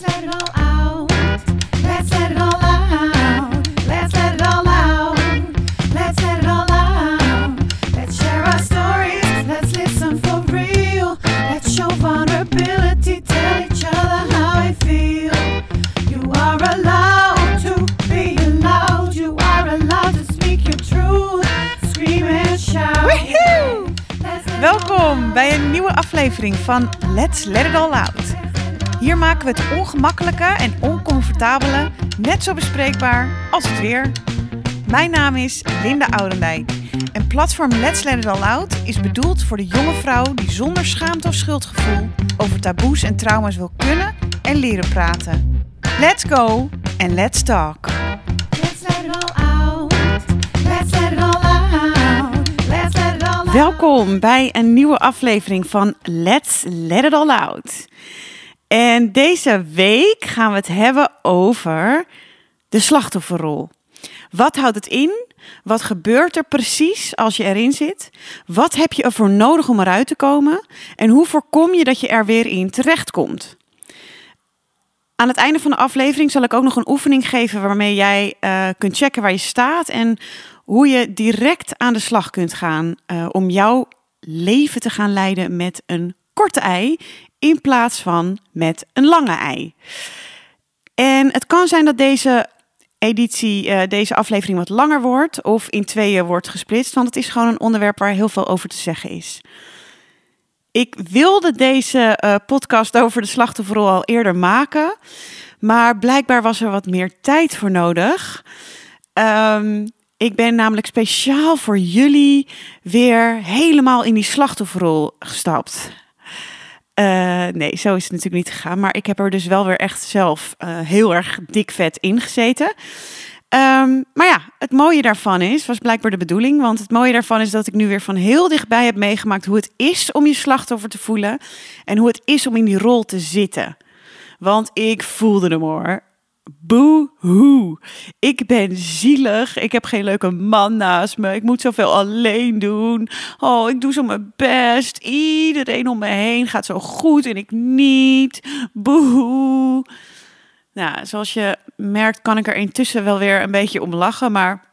Welkom out. bij een nieuwe aflevering van Let's Let It All Out. Hier maken we het ongemakkelijke en oncomfortabele net zo bespreekbaar als het weer. Mijn naam is Linda Oudendijk en platform Let's Let It All Out is bedoeld voor de jonge vrouw die zonder schaamte of schuldgevoel over taboes en trauma's wil kunnen en leren praten. Let's go and let's talk. Let's let it all out. Let's let it all out. Let's let it all out. Welkom bij een nieuwe aflevering van Let's Let It All Out. En deze week gaan we het hebben over de slachtofferrol. Wat houdt het in? Wat gebeurt er precies als je erin zit? Wat heb je ervoor nodig om eruit te komen? En hoe voorkom je dat je er weer in terechtkomt? Aan het einde van de aflevering zal ik ook nog een oefening geven waarmee jij eh, kunt checken waar je staat en hoe je direct aan de slag kunt gaan eh, om jouw leven te gaan leiden met een korte ei in plaats van met een lange ei. En het kan zijn dat deze editie, eh, deze aflevering wat langer wordt of in tweeën wordt gesplitst, want het is gewoon een onderwerp waar heel veel over te zeggen is. Ik wilde deze eh, podcast over de slachtofferrol al eerder maken, maar blijkbaar was er wat meer tijd voor nodig. Ehm, ik ben namelijk speciaal voor jullie weer helemaal in die slachtofferrol gestapt. Eh, nee, zo is het natuurlijk niet gegaan. Maar ik heb er dus wel weer echt zelf eh, heel erg dik vet in gezeten. Ehm, maar ja, het mooie daarvan is, was blijkbaar de bedoeling. Want het mooie daarvan is dat ik nu weer van heel dichtbij heb meegemaakt hoe het is om je slachtoffer te voelen. En hoe het is om in die rol te zitten. Want ik voelde hem hoor. Boehoe. Ik ben zielig. Ik heb geen leuke man naast me. Ik moet zoveel alleen doen. Oh, ik doe zo mijn best. Iedereen om me heen gaat zo goed en ik niet. Boehoe. Nou, zoals je merkt kan ik er intussen wel weer een beetje om lachen, maar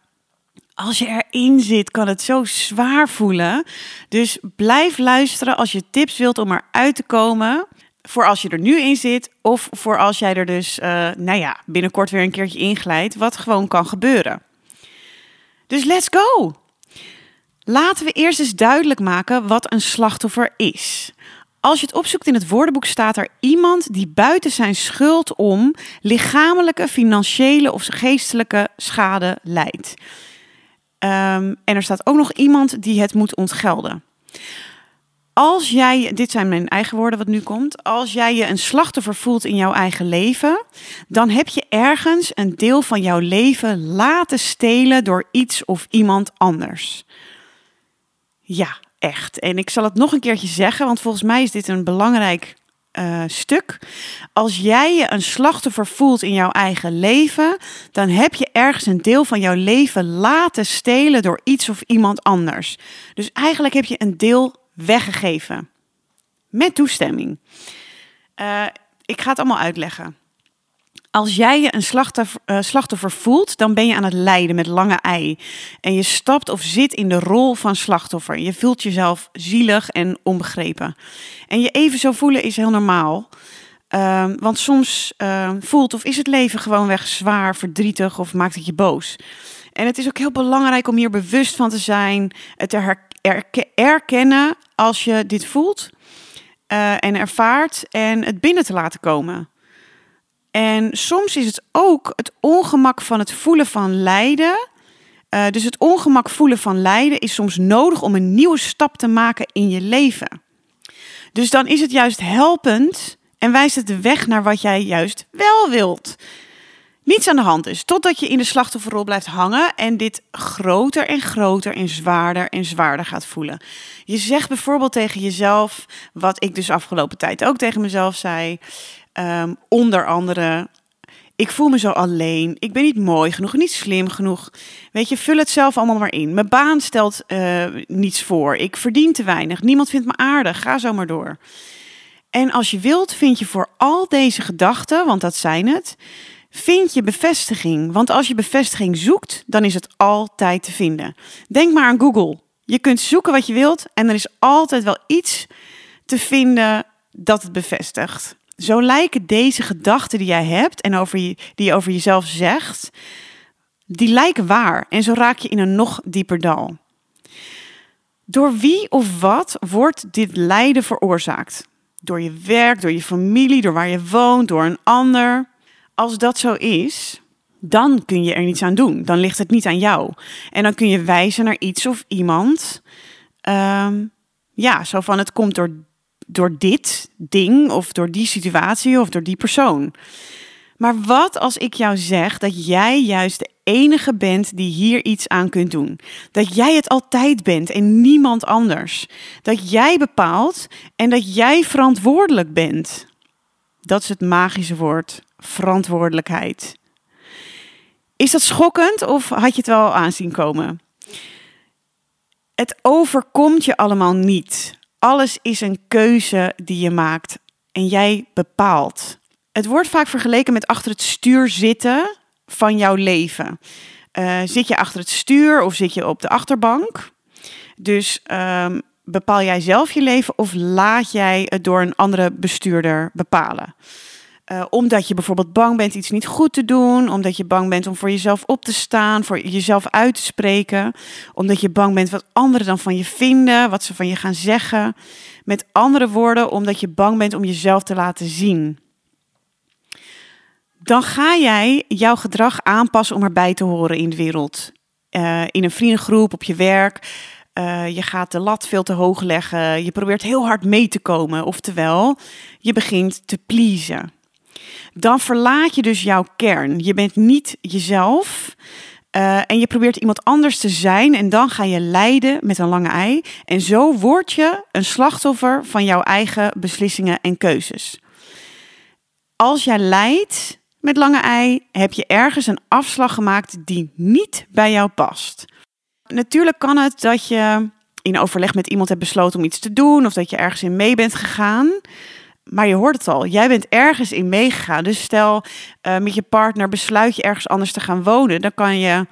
als je erin zit, kan het zo zwaar voelen. Dus blijf luisteren als je tips wilt om eruit te komen. Voor als je er nu in zit, of voor als jij er dus, eh, nou ja, binnenkort weer een keertje inglijdt, wat gewoon kan gebeuren. Dus let's go! Laten we eerst eens duidelijk maken wat een slachtoffer is. Als je het opzoekt in het woordenboek staat er iemand die buiten zijn schuld om lichamelijke, financiële of geestelijke schade lijdt. Ehm, en er staat ook nog iemand die het moet ontgelden. Als jij, dit zijn mijn eigen woorden wat nu komt, als jij je een slachtoffer voelt in jouw eigen leven, dan heb je ergens een deel van jouw leven laten stelen door iets of iemand anders. Ja, echt. En ik zal het nog een keertje zeggen, want volgens mij is dit een belangrijk eh, stuk. Als jij je een slachtoffer voelt in jouw eigen leven, dan heb je ergens een deel van jouw leven laten stelen door iets of iemand anders. Dus eigenlijk heb je een deel weggegeven. Met toestemming. Eh, ik ga het allemaal uitleggen. Als jij je een slachtoffer, eh, slachtoffer voelt, dan ben je aan het lijden met lange ei. En je stapt of zit in de rol van slachtoffer. Je voelt jezelf zielig en onbegrepen. En je even zo voelen is heel normaal. Ehm, want soms eh, voelt of is het leven gewoonweg zwaar, verdrietig of maakt het je boos. En het is ook heel belangrijk om hier bewust van te zijn, het te her- erke- erkennen als je dit voelt eh, en ervaart en het binnen te laten komen. En soms is het ook het ongemak van het voelen van lijden. Eh, dus het ongemak voelen van lijden is soms nodig om een nieuwe stap te maken in je leven. Dus dan is het juist helpend en wijst het de weg naar wat jij juist wel wilt. Niets aan de hand is, totdat je in de slachtofferrol blijft hangen en dit groter en groter en zwaarder en zwaarder gaat voelen. Je zegt bijvoorbeeld tegen jezelf, wat ik dus afgelopen tijd ook tegen mezelf zei, ehm, onder andere, ik voel me zo alleen, ik ben niet mooi genoeg, niet slim genoeg. Weet je, vul het zelf allemaal maar in. Mijn baan stelt eh, niets voor, ik verdien te weinig, niemand vindt me aardig, ga zo maar door. En als je wilt, vind je voor al deze gedachten, want dat zijn het, vind je bevestiging. Want als je bevestiging zoekt, dan is het altijd te vinden. Denk maar aan Google. Je kunt zoeken wat je wilt en er is altijd wel iets te vinden dat het bevestigt. Zo lijken deze gedachten die jij hebt en over die je over jezelf zegt, die lijken waar. En zo raak je in een nog dieper dal. Door wie of wat wordt dit lijden veroorzaakt? Door je werk, door je familie, door waar je woont, door een ander. Als dat zo is, dan kun je er niets aan doen. Dan ligt het niet aan jou. En dan kun je wijzen naar iets of iemand. Ehm, ja, zo van het komt door, door dit ding of door die situatie of door die persoon. Maar wat als ik jou zeg dat jij juist de enige bent die hier iets aan kunt doen? Dat jij het altijd bent en niemand anders. Dat jij bepaalt en dat jij verantwoordelijk bent. Dat is het magische woord: verantwoordelijkheid. Is dat schokkend of had je het wel aanzien komen? Het overkomt je allemaal niet. Alles is een keuze die je maakt en jij bepaalt. Het wordt vaak vergeleken met achter het stuur zitten van jouw leven. Uh, zit je achter het stuur of zit je op de achterbank? Dus um, bepaal jij zelf je leven of laat jij het door een andere bestuurder bepalen? Uh, omdat je bijvoorbeeld bang bent iets niet goed te doen, omdat je bang bent om voor jezelf op te staan, voor jezelf uit te spreken, omdat je bang bent wat anderen dan van je vinden, wat ze van je gaan zeggen. Met andere woorden, omdat je bang bent om jezelf te laten zien dan ga jij jouw gedrag aanpassen om erbij te horen in de wereld. Uh, in een vriendengroep, op je werk. Uh, je gaat de lat veel te hoog leggen. Je probeert heel hard mee te komen. Oftewel, je begint te pleasen. Dan verlaat je dus jouw kern. Je bent niet jezelf. Uh, en je probeert iemand anders te zijn. En dan ga je lijden met een lange ei. En zo word je een slachtoffer van jouw eigen beslissingen en keuzes. Als jij lijdt, met lange ei heb je ergens een afslag gemaakt die niet bij jou past. Natuurlijk kan het dat je in overleg met iemand hebt besloten om iets te doen of dat je ergens in mee bent gegaan. Maar je hoort het al, jij bent ergens in meegegaan. Dus stel uh, met je partner besluit je ergens anders te gaan wonen, dan kan je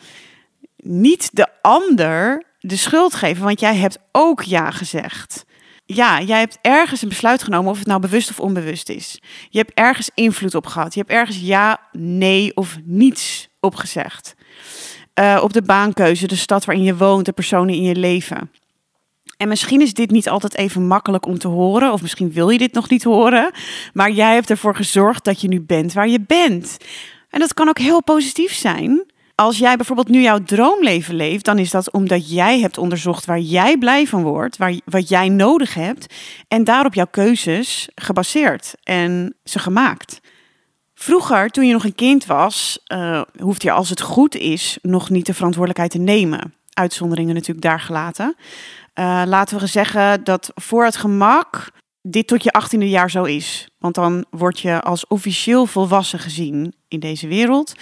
niet de ander de schuld geven, want jij hebt ook ja gezegd ja, jij hebt ergens een besluit genomen, of het nou bewust of onbewust is. Je hebt ergens invloed op gehad. Je hebt ergens ja, nee of niets opgezegd. Uh, op de baankeuze, de stad waarin je woont, de personen in je leven. En misschien is dit niet altijd even makkelijk om te horen, of misschien wil je dit nog niet horen, maar jij hebt ervoor gezorgd dat je nu bent waar je bent. En dat kan ook heel positief zijn. Als jij bijvoorbeeld nu jouw droomleven leeft, dan is dat omdat jij hebt onderzocht waar jij blij van wordt, waar, wat jij nodig hebt, en daarop jouw keuzes gebaseerd en ze gemaakt. Vroeger, toen je nog een kind was, uh, je als het goed is nog niet de verantwoordelijkheid te nemen. Uitzonderingen natuurlijk daar gelaten. Uh, laten we zeggen dat voor het gemak dit tot je achttiende jaar zo is. Want dan word je als officieel volwassen gezien in deze wereld.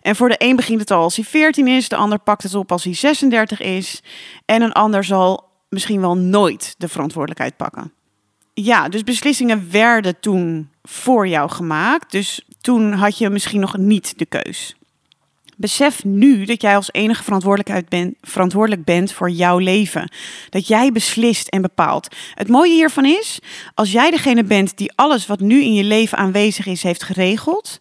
En voor de een begint het al als hij 14 is, de ander pakt het op als hij 36 is. En een ander zal misschien wel nooit de verantwoordelijkheid pakken. Ja, dus beslissingen werden toen voor jou gemaakt. Dus toen had je misschien nog niet de keus. Besef nu dat jij als enige verantwoordelijkheid bent, verantwoordelijk bent voor jouw leven. Dat jij beslist en bepaalt. Het mooie hiervan is, als jij degene bent die alles wat nu in je leven aanwezig is, heeft geregeld,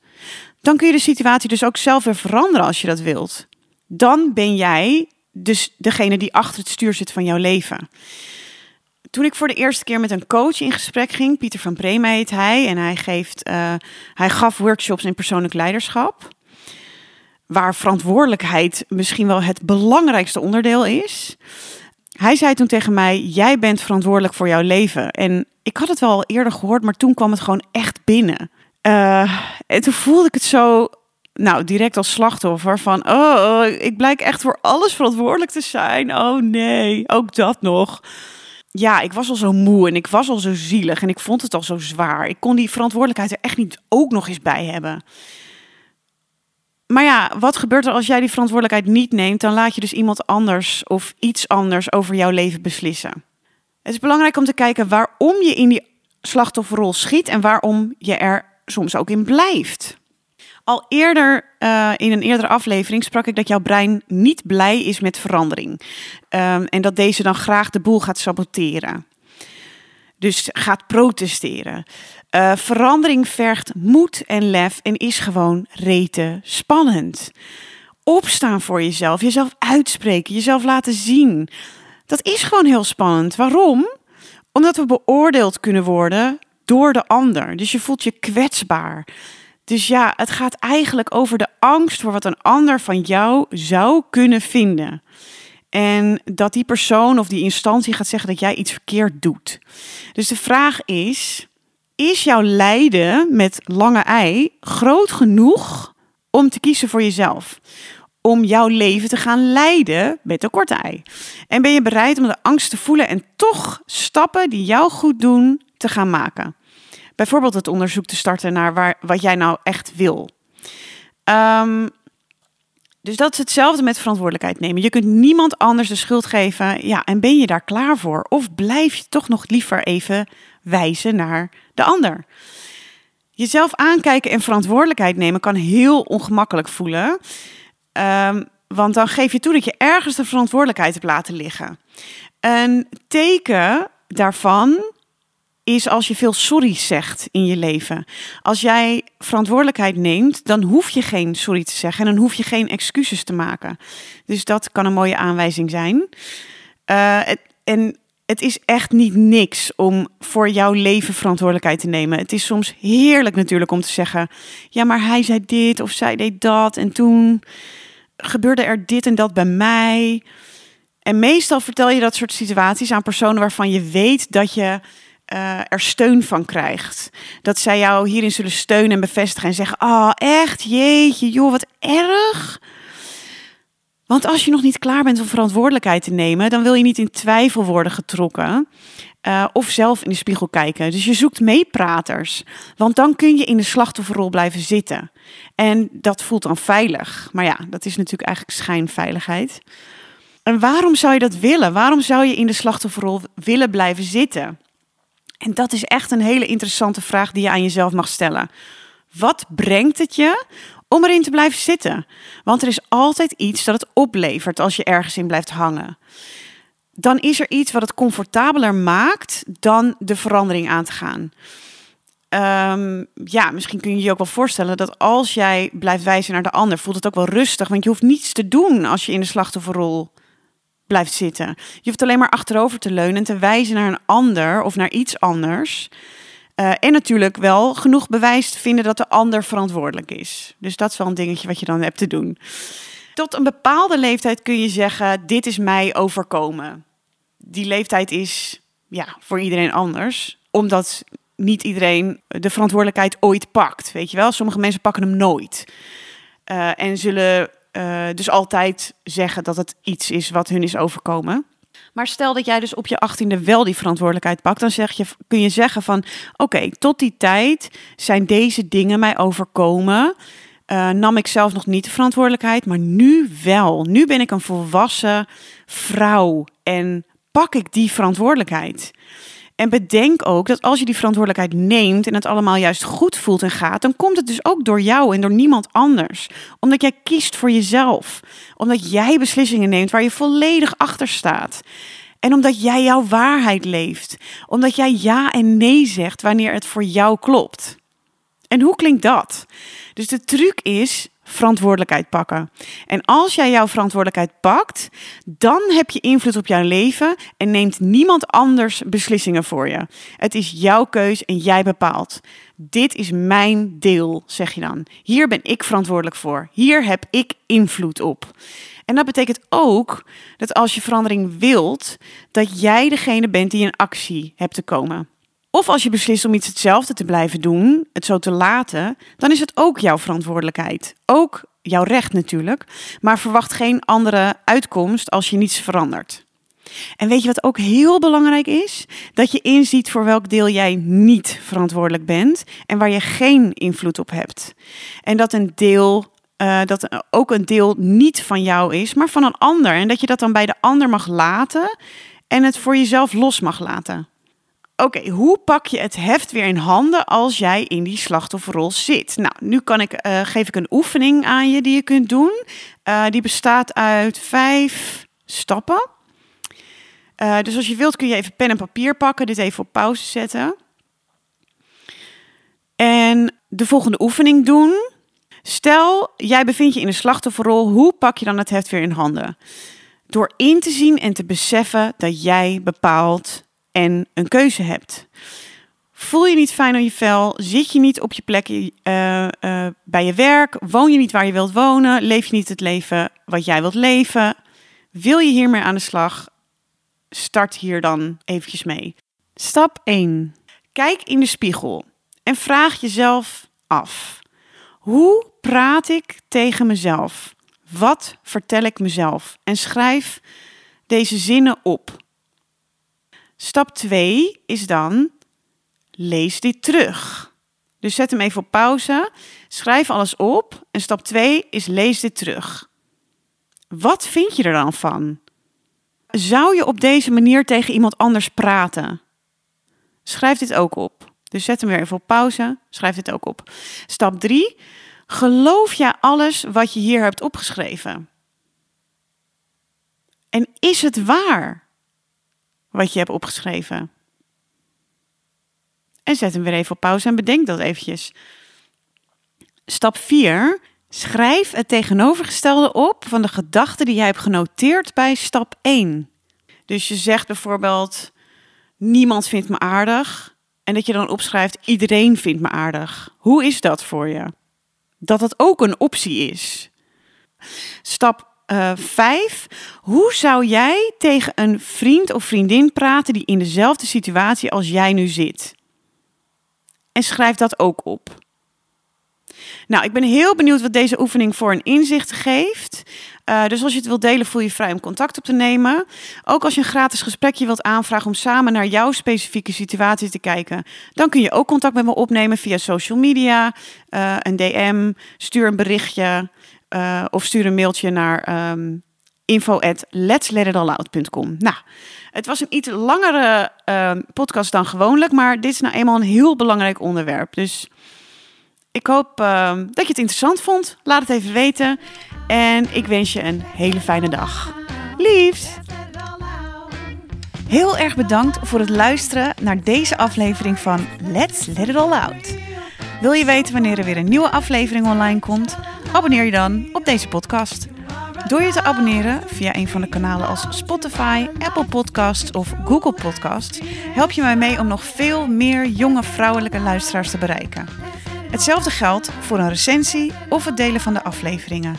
dan kun je de situatie dus ook zelf weer veranderen als je dat wilt. Dan ben jij dus degene die achter het stuur zit van jouw leven. Toen ik voor de eerste keer met een coach in gesprek ging, Pieter van Bremen heet hij, en hij, geeft, uh, hij gaf workshops in persoonlijk leiderschap waar verantwoordelijkheid misschien wel het belangrijkste onderdeel is. Hij zei toen tegen mij: Jij bent verantwoordelijk voor jouw leven. En ik had het wel eerder gehoord, maar toen kwam het gewoon echt binnen. Uh, en toen voelde ik het zo, nou, direct als slachtoffer van: Oh, ik blijk echt voor alles verantwoordelijk te zijn. Oh nee, ook dat nog. Ja, ik was al zo moe en ik was al zo zielig en ik vond het al zo zwaar. Ik kon die verantwoordelijkheid er echt niet ook nog eens bij hebben. Maar ja, wat gebeurt er als jij die verantwoordelijkheid niet neemt? Dan laat je dus iemand anders of iets anders over jouw leven beslissen. Het is belangrijk om te kijken waarom je in die slachtofferrol schiet en waarom je er soms ook in blijft. Al eerder uh, in een eerdere aflevering sprak ik dat jouw brein niet blij is met verandering. Um, en dat deze dan graag de boel gaat saboteren. Dus gaat protesteren. Uh, verandering vergt moed en lef en is gewoon rete spannend. Opstaan voor jezelf, jezelf uitspreken, jezelf laten zien. Dat is gewoon heel spannend. Waarom? Omdat we beoordeeld kunnen worden door de ander. Dus je voelt je kwetsbaar. Dus ja, het gaat eigenlijk over de angst voor wat een ander van jou zou kunnen vinden. En dat die persoon of die instantie gaat zeggen dat jij iets verkeerd doet. Dus de vraag is: is jouw lijden met lange ei groot genoeg om te kiezen voor jezelf? Om jouw leven te gaan leiden met een korte ei? En ben je bereid om de angst te voelen en toch stappen die jou goed doen te gaan maken? bijvoorbeeld het onderzoek te starten naar waar, wat jij nou echt wil. Um, dus dat is hetzelfde met verantwoordelijkheid nemen. Je kunt niemand anders de schuld geven. Ja, en ben je daar klaar voor? Of blijf je toch nog liever even wijzen naar de ander? Jezelf aankijken en verantwoordelijkheid nemen kan heel ongemakkelijk voelen. Um, want dan geef je toe dat je ergens de verantwoordelijkheid hebt laten liggen. Een teken daarvan is als je veel sorry zegt in je leven. Als jij verantwoordelijkheid neemt, dan hoef je geen sorry te zeggen en dan hoef je geen excuses te maken. Dus dat kan een mooie aanwijzing zijn. Uh, het, en het is echt niet niks om voor jouw leven verantwoordelijkheid te nemen. Het is soms heerlijk natuurlijk om te zeggen: ja, maar hij zei dit of zij deed dat en toen gebeurde er dit en dat bij mij. En meestal vertel je dat soort situaties aan personen waarvan je weet dat je uh, er steun van krijgt. Dat zij jou hierin zullen steunen en bevestigen en zeggen: Oh, echt? Jeetje, joh, wat erg. Want als je nog niet klaar bent om verantwoordelijkheid te nemen, dan wil je niet in twijfel worden getrokken. Uh, of zelf in de spiegel kijken. Dus je zoekt meepraters. Want dan kun je in de slachtofferrol blijven zitten. En dat voelt dan veilig. Maar ja, dat is natuurlijk eigenlijk schijnveiligheid. En waarom zou je dat willen? Waarom zou je in de slachtofferrol willen blijven zitten? En dat is echt een hele interessante vraag die je aan jezelf mag stellen. Wat brengt het je om erin te blijven zitten? Want er is altijd iets dat het oplevert als je ergens in blijft hangen. Dan is er iets wat het comfortabeler maakt dan de verandering aan te gaan. Um, ja, misschien kun je je ook wel voorstellen dat als jij blijft wijzen naar de ander, voelt het ook wel rustig. Want je hoeft niets te doen als je in de slachtofferrol blijft zitten. Je hoeft alleen maar achterover te leunen en te wijzen naar een ander of naar iets anders. Uh, en natuurlijk wel genoeg bewijs te vinden dat de ander verantwoordelijk is. Dus dat is wel een dingetje wat je dan hebt te doen. Tot een bepaalde leeftijd kun je zeggen: Dit is mij overkomen. Die leeftijd is ja, voor iedereen anders, omdat niet iedereen de verantwoordelijkheid ooit pakt. Weet je wel, sommige mensen pakken hem nooit. Uh, en zullen uh, dus altijd zeggen dat het iets is wat hun is overkomen. Maar stel dat jij dus op je achttiende wel die verantwoordelijkheid pakt, dan zeg je, kun je zeggen van oké, tot die tijd zijn deze dingen mij overkomen. Uh, nam ik zelf nog niet de verantwoordelijkheid, maar nu wel. Nu ben ik een volwassen vrouw en pak ik die verantwoordelijkheid. En bedenk ook dat als je die verantwoordelijkheid neemt en het allemaal juist goed voelt en gaat, dan komt het dus ook door jou en door niemand anders. Omdat jij kiest voor jezelf. Omdat jij beslissingen neemt waar je volledig achter staat. En omdat jij jouw waarheid leeft. Omdat jij ja en nee zegt wanneer het voor jou klopt. En hoe klinkt dat? Dus de truc is verantwoordelijkheid pakken. En als jij jouw verantwoordelijkheid pakt, dan heb je invloed op jouw leven en neemt niemand anders beslissingen voor je. Het is jouw keus en jij bepaalt. Dit is mijn deel, zeg je dan. Hier ben ik verantwoordelijk voor. Hier heb ik invloed op. En dat betekent ook dat als je verandering wilt, dat jij degene bent die in actie hebt te komen. Of als je beslist om iets hetzelfde te blijven doen, het zo te laten, dan is het ook jouw verantwoordelijkheid. Ook jouw recht natuurlijk, maar verwacht geen andere uitkomst als je niets verandert. En weet je wat ook heel belangrijk is? Dat je inziet voor welk deel jij niet verantwoordelijk bent en waar je geen invloed op hebt. En dat een deel uh, dat ook een deel niet van jou is, maar van een ander. En dat je dat dan bij de ander mag laten en het voor jezelf los mag laten. Oké, hoe pak je het heft weer in handen als jij in die slachtofferrol zit? Nou, nu kan ik, eh, geef ik een oefening aan je die je kunt doen. Eh, die bestaat uit vijf stappen. Eh, dus als je wilt kun je even pen en papier pakken, dit even op pauze zetten. En de volgende oefening doen. Stel, jij bevindt je in een slachtofferrol, hoe pak je dan het heft weer in handen? Door in te zien en te beseffen dat jij bepaalt en een keuze hebt. Voel je niet fijn aan je vel? Zit je niet op je plek uh, uh, bij je werk? Woon je niet waar je wilt wonen? Leef je niet het leven wat jij wilt leven? Wil je hiermee aan de slag? Start hier dan eventjes mee. Stap 1. Kijk in de spiegel en vraag jezelf af. Hoe praat ik tegen mezelf? Wat vertel ik mezelf? En schrijf deze zinnen op. Stap 2 is dan lees dit terug. Dus zet hem even op pauze, schrijf alles op en stap 2 is lees dit terug. Wat vind je er dan van? Zou je op deze manier tegen iemand anders praten? Schrijf dit ook op. Dus zet hem weer even op pauze, schrijf dit ook op. Stap 3. Geloof jij alles wat je hier hebt opgeschreven? En is het waar? Wat je hebt opgeschreven. En zet hem weer even op pauze en bedenk dat eventjes. Stap 4. Schrijf het tegenovergestelde op van de gedachten die jij hebt genoteerd bij stap 1. Dus je zegt bijvoorbeeld: Niemand vindt me aardig. En dat je dan opschrijft: Iedereen vindt me aardig. Hoe is dat voor je? Dat dat ook een optie is. Stap uh, vijf. Hoe zou jij tegen een vriend of vriendin praten die in dezelfde situatie als jij nu zit? En schrijf dat ook op. Nou, ik ben heel benieuwd wat deze oefening voor een inzicht geeft. Uh, dus als je het wilt delen, voel je vrij om contact op te nemen. Ook als je een gratis gesprekje wilt aanvragen om samen naar jouw specifieke situatie te kijken, dan kun je ook contact met me opnemen via social media, uh, een DM, stuur een berichtje. Uh, of stuur een mailtje naar um, info at letsletitaloud.com. Nou, het was een iets langere uh, podcast dan gewoonlijk, maar dit is nou eenmaal een heel belangrijk onderwerp. Dus ik hoop uh, dat je het interessant vond. Laat het even weten. En ik wens je een hele fijne dag. Liefs! Heel erg bedankt voor het luisteren naar deze aflevering van Let's Let It All Out. Wil je weten wanneer er weer een nieuwe aflevering online komt? Abonneer je dan op deze podcast. Door je te abonneren via een van de kanalen als Spotify, Apple Podcasts of Google Podcasts, help je mij mee om nog veel meer jonge vrouwelijke luisteraars te bereiken. Hetzelfde geldt voor een recensie of het delen van de afleveringen.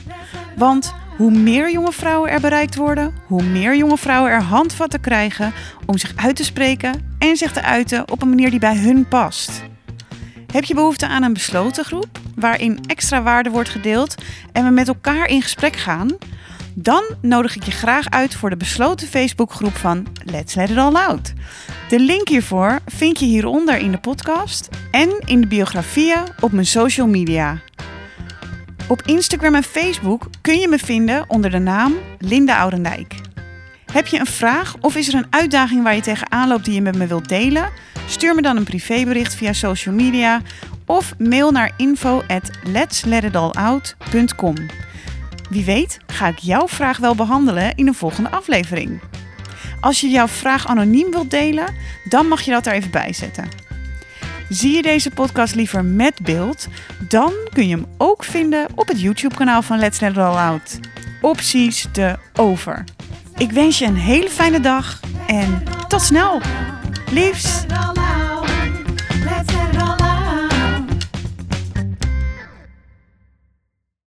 Want hoe meer jonge vrouwen er bereikt worden, hoe meer jonge vrouwen er handvatten krijgen om zich uit te spreken en zich te uiten op een manier die bij hun past. Heb je behoefte aan een besloten groep waarin extra waarde wordt gedeeld en we met elkaar in gesprek gaan? Dan nodig ik je graag uit voor de besloten Facebookgroep van Let's Let It All Out. De link hiervoor vind je hieronder in de podcast en in de biografieën op mijn social media. Op Instagram en Facebook kun je me vinden onder de naam Linda Oudendijk. Heb je een vraag of is er een uitdaging waar je tegenaan loopt die je met me wilt delen? Stuur me dan een privébericht via social media of mail naar info at Wie weet ga ik jouw vraag wel behandelen in een volgende aflevering. Als je jouw vraag anoniem wilt delen, dan mag je dat er even bij zetten. Zie je deze podcast liever met beeld, dan kun je hem ook vinden op het YouTube-kanaal van Let's Let It All Out. Opties de over. Ik wens je een hele fijne dag en tot snel! Liefs!